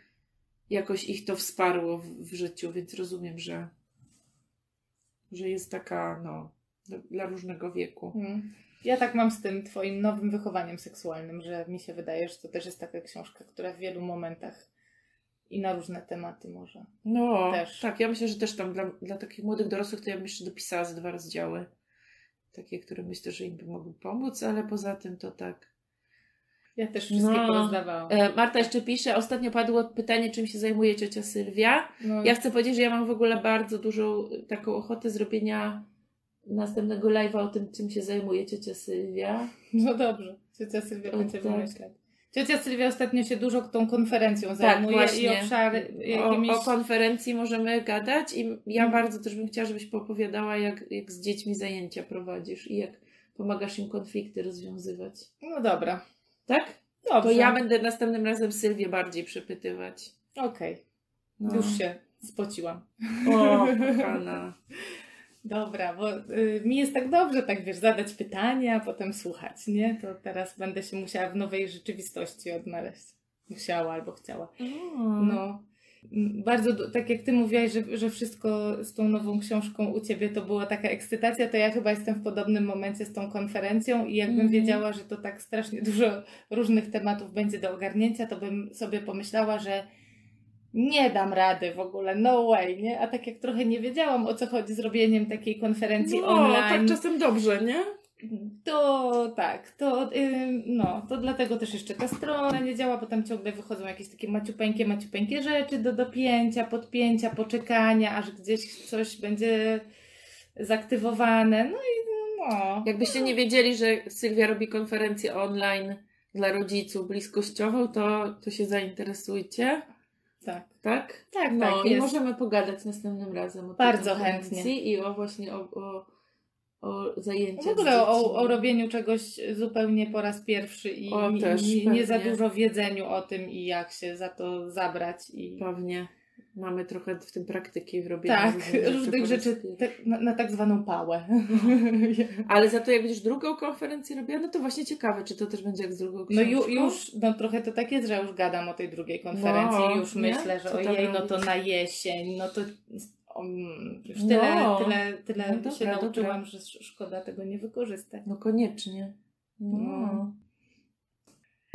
jakoś ich to wsparło w, w życiu, więc rozumiem, że, że jest taka, no, dla, różnego wieku.
Mm. Ja tak mam z tym twoim nowym wychowaniem seksualnym, że mi się wydaje, że to też jest taka książka, która w wielu momentach i na różne tematy może.
No,
Też.
tak, ja myślę, że też tam dla, dla takich młodych dorosłych to ja bym jeszcze dopisała ze dwa rozdziały. Takie, które myślę, że im by mogły pomóc, ale poza tym to tak.
Ja też wszystkie
No.
porozdawałam.
E, Marta jeszcze pisze, ostatnio padło pytanie, czym się zajmuje ciocia Sylwia.
No,
Ja chcę powiedzieć, że ja mam w ogóle bardzo dużą taką ochotę zrobienia następnego live'a o tym, czym się zajmuje ciocia Sylwia.
no dobrze, Ciocia Sylwia będzie
tak.
wymyślać. Ciocia Sylwia ostatnio się dużo tą konferencją zajmuje i
właśnie.
obszary
O,
jakimiś...
o konferencji możemy gadać i ja
Mhm.
bardzo też bym chciała, żebyś poopowiadała, jak, jak z dziećmi zajęcia prowadzisz i jak pomagasz im konflikty rozwiązywać.
No dobra.
Tak?
Dobrze.
To ja będę następnym razem Sylwię bardziej przepytywać.
Okej,
No.
już się spociłam.
O, kochana.
Dobra, bo y, mi jest tak dobrze, tak wiesz, zadać pytania, a potem słuchać, nie? To teraz będę się musiała w nowej rzeczywistości odnaleźć. Musiała albo chciała.
No.
No. Bardzo, tak jak ty mówiłaś, że, że wszystko z tą nową książką u ciebie to była taka ekscytacja, to ja chyba jestem w podobnym momencie z tą konferencją i jakbym
Mhm.
wiedziała, że to tak strasznie dużo różnych tematów będzie do ogarnięcia, to bym sobie pomyślała, że nie dam rady w ogóle, no way, nie? A tak jak trochę nie wiedziałam o co chodzi z robieniem takiej konferencji
No,
online,
tak czasem dobrze, nie?
to tak, to ym, no, to dlatego też jeszcze ta strona nie działa, bo tam ciągle wychodzą jakieś takie maciupeńkie, maciupeńkie rzeczy do dopięcia, podpięcia, poczekania, aż gdzieś coś będzie zaktywowane, no i no.
Jakbyście nie wiedzieli, że Sylwia robi konferencję online dla rodziców bliskościową, to, to się zainteresujcie,
Tak,
tak?
tak,
No
tak,
i
jest.
możemy pogadać następnym razem o
Bardzo chętnie.
I o właśnie o, o, o zajęciach
W ogóle o, o robieniu czegoś zupełnie po raz pierwszy i
O,
nie,
też,
nie, nie za dużo wiedzeniu o tym i jak się za to zabrać i
Pewnie. Mamy trochę w tym praktyki w robieniu
tak,
różnych rzeczy. pierwszy.
tak, na, na tak zwaną pałę.
Ale za to jak będziesz drugą konferencję robiła, no to właśnie ciekawe, czy to też będzie jak z drugą
No
książką.
ju, już, no trochę to tak jest, że już gadam o tej drugiej konferencji
No,
już
nie?
myślę, że ojej, no to na jesień, no to um, już
No.
tyle, tyle, tyle
No
się
dobra,
nauczyłam,
dobra.
że sz- szkoda tego nie wykorzystać.
No koniecznie. No.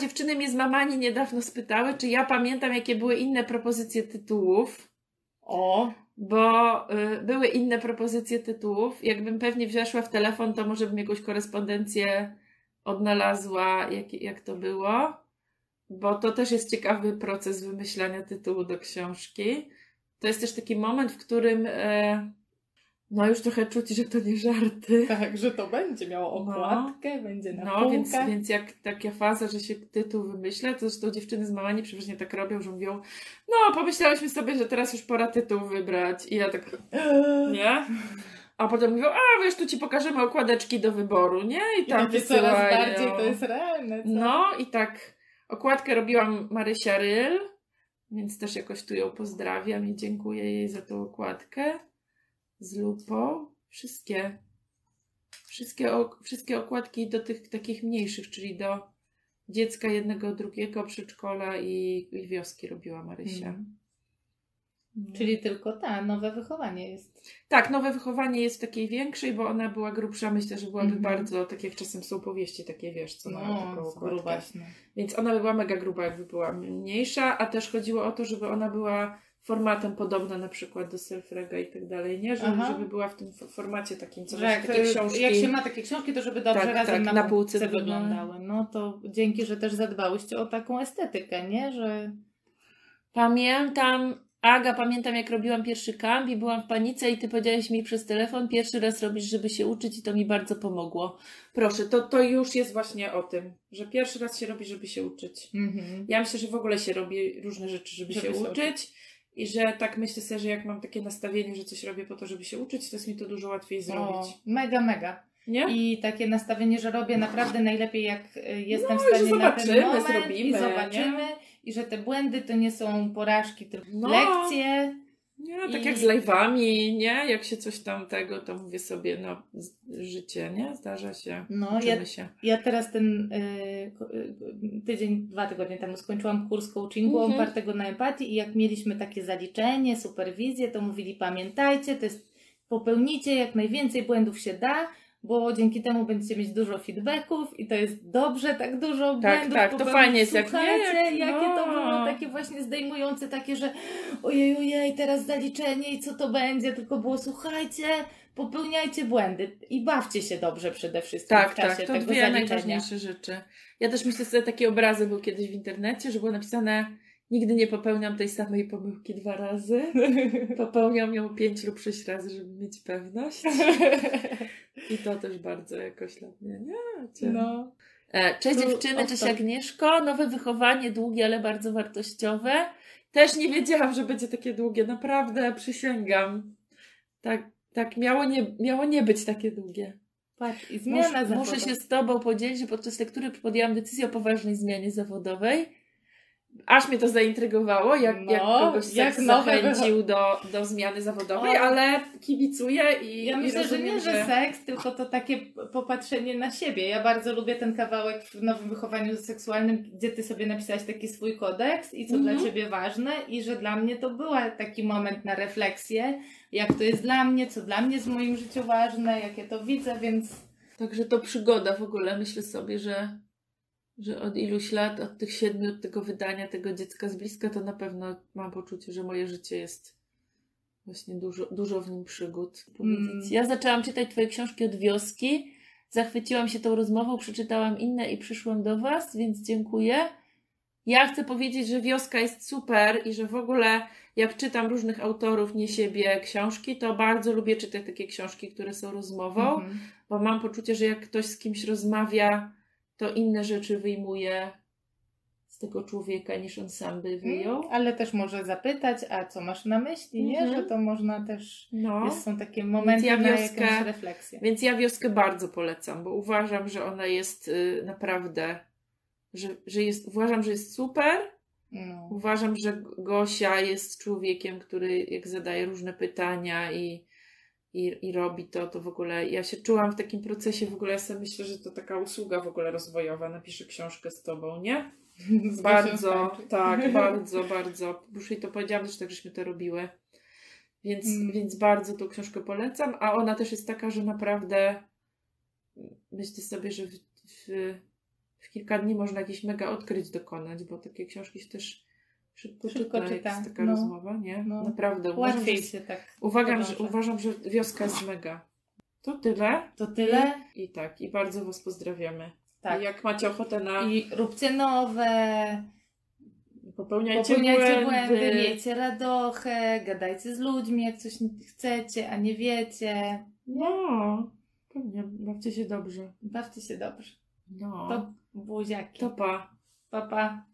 Dziewczyny mnie z mamani niedawno spytały, czy ja pamiętam, jakie były inne propozycje tytułów,
O,
bo y, były inne propozycje tytułów. Jakbym pewnie weszła w telefon, to może bym jakąś korespondencję odnalazła, jak, jak to było, bo to też jest ciekawy proces wymyślania tytułu do książki. To jest też taki moment, w którym e, no już trochę czuć, że to nie żarty.
tak, że to będzie miało
No.
okładkę, będzie na
No, więc, więc jak taka faza, że się tytuł wymyśla, to zresztą dziewczyny z mamani przeważnie tak robią, że mówią, no pomyślałyśmy sobie, że teraz już pora tytuł wybrać. I ja tak, nie? A potem mówią, a wiesz, tu ci pokażemy okładeczki do wyboru, nie? I
I
tam
takie coraz bardziej to jest realne. Co?
No i tak, okładkę robiłam Marysia Ryl, więc też jakoś tu ją pozdrawiam i dziękuję jej za tą okładkę z lupą. Wszystkie, wszystkie, ok- wszystkie okładki do tych takich mniejszych, czyli do dziecka jednego, drugiego, przedszkola i, i wioski robiła Marysia.
Mhm.
No.
Czyli tylko ta, nowe wychowanie jest.
Tak, nowe wychowanie jest w takiej większej, bo ona była grubsza. Myślę, że byłaby
Mhm.
bardzo, tak jak czasem są powieści takie, wiesz, co mają taką
No,
okładkę.
grubaśne.
Więc ona by była mega gruba, jakby była mniejsza, a też chodziło o to, żeby ona była formatem podobna na przykład do Selfrega i tak dalej, nie? Żeby,
Aha.
żeby była w tym formacie takim, co
Że jak,
takie książki.
jak się ma takie książki, to żeby dobrze
Tak,
razem
tak,
na,
na
półce wyglądały. No to dzięki, że też zadbałyście o taką estetykę, nie? Że
Pamiętam, Aga, pamiętam jak robiłam pierwszy kamp i byłam w panice i ty powiedziałeś mi przez telefon, pierwszy raz robisz, żeby się uczyć i to mi bardzo pomogło. Proszę, to, to już jest właśnie o tym, że pierwszy raz się robi, żeby się uczyć.
mhm.
Ja myślę, że w ogóle się robi różne rzeczy, żeby,
Żeby
się uczyć. I że tak myślę sobie, że jak mam takie nastawienie, że coś robię po to, żeby się uczyć, to jest mi to dużo łatwiej zrobić.
o, mega, mega.
Nie?
I takie nastawienie, że robię naprawdę najlepiej, jak y, jestem
No,
w
że
stanie na ten
zobaczymy,
moment
zrobimy,
i zobaczymy. I że te błędy to nie są porażki, tylko
No.
lekcje.
Nie, tak
I-
jak z live'ami, nie? Jak się coś tam tego, to mówię sobie, no, życie, nie? Zdarza się.
No, ja,
się.
ja teraz ten y, tydzień, dwa tygodnie temu skończyłam kurs coachingu
Mhm.
opartego na empatii i jak mieliśmy takie zaliczenie, superwizję, to mówili pamiętajcie, to jest popełnicie jak najwięcej błędów się da, bo dzięki temu będziecie mieć dużo feedbacków i to jest dobrze, tak dużo
Tak,
błędów
tak, to fajnie jest, jak nie,
Słuchajcie,
jak-
jakie to
no.
było takie właśnie zdejmujące, takie, że ojej, ojej, teraz zaliczenie i co to będzie, tylko było słuchajcie, popełniajcie błędy i bawcie się dobrze przede wszystkim
Tak,
w czasie
tak, to
tego
dwie
zaliczenia.
najważniejsze rzeczy. Ja też myślę sobie, taki obrazy był kiedyś w internecie, że było napisane nigdy nie popełniam tej samej pomyłki dwa razy. Popełniam ją pięć lub sześć razy, żeby mieć pewność. I to też bardzo jakoś dla mnie, nie? Cię.
No.
E, Cześć
Tu
dziewczyny, cześć Agnieszko. Nowe wychowanie, długie, ale bardzo wartościowe. Też nie wiedziałam, że będzie takie długie. Naprawdę, przysięgam. Tak, tak miało, nie, miało nie być takie długie.
Patrz, i zmiana
Muszę,
zawodowa.
muszę się z Tobą podzielić, że podczas lektury podjęłam decyzję o poważnej zmianie zawodowej. Aż mnie to zaintrygowało, jak,
No,
jak kogoś
jak
zachęcił do, do zmiany zawodowej,
O.
ale kibicuję i
Ja
i
myślę, że
rozumiem,
nie, że seks, tylko to takie popatrzenie na siebie. Ja bardzo lubię ten kawałek w nowym wychowaniu seksualnym, gdzie ty sobie napisałaś taki swój kodeks i co
Mhm.
dla ciebie ważne i że dla mnie to był taki moment na refleksję, jak to jest dla mnie, co dla mnie jest w moim życiu ważne, jak ja to widzę, więc
Także to przygoda w ogóle. Myślę sobie, że, że od iluś lat, od tych siedmiu, od tego wydania tego dziecka z bliska, to na pewno mam poczucie, że moje życie jest właśnie dużo, dużo w nim przygód.
Mm.
Ja zaczęłam czytać Twoje książki od wioski. Zachwyciłam się tą rozmową, przeczytałam inne i przyszłam do Was, więc dziękuję. Ja chcę powiedzieć, że wioska jest super i że w ogóle jak czytam różnych autorów, nie siebie, książki, to bardzo lubię czytać takie książki, które są rozmową
Mhm.
bo mam poczucie, że jak ktoś z kimś rozmawia, to inne rzeczy wyjmuje z tego człowieka, niż on sam by wyjął.
Mm, ale też może zapytać, a co masz na myśli, nie?
Mhm.
Że to można też,
No.
jest, są takie momenty
ja
na
wioskę-
jakąś refleksję.
Więc ja wioskę bardzo polecam, bo uważam, że ona jest y, naprawdę, że, że jest, uważam, że jest super.
No.
Uważam, że Gosia jest człowiekiem, który jak zadaje różne pytania i, i, i robi to, to w ogóle ja się czułam w takim procesie, w ogóle ja sobie myślę, że to taka usługa w ogóle rozwojowa, napiszę książkę z tobą, nie?
Z
Bardzo, tak, bardzo, bardzo. Już jej to powiedziałam, też tak żeśmy to robiły. Więc,
Mm.
więc bardzo tą książkę polecam, a ona też jest taka, że naprawdę myślę sobie, że w, w, w kilka dni można jakieś mega odkryć dokonać, bo takie książki się też szybko,
Szybko
czyta, taka
no.
rozmowa, nie?
No.
Naprawdę. Uważam,
Łatwiej
że,
się tak
uważam, że, uważam, że wioska jest mega. To tyle.
To tyle.
I, I tak, i bardzo Was pozdrawiamy.
Tak.
I jak macie ochotę na...
I róbcie nowe,
Popełniajcie,
popełniajcie
błędy.
błędy, miejcie radochę, gadajcie z ludźmi, jak coś chcecie, a nie wiecie.
No, pewnie, bawcie się dobrze.
Bawcie się dobrze.
No,
To buziaki.
to pa.
Pa, pa.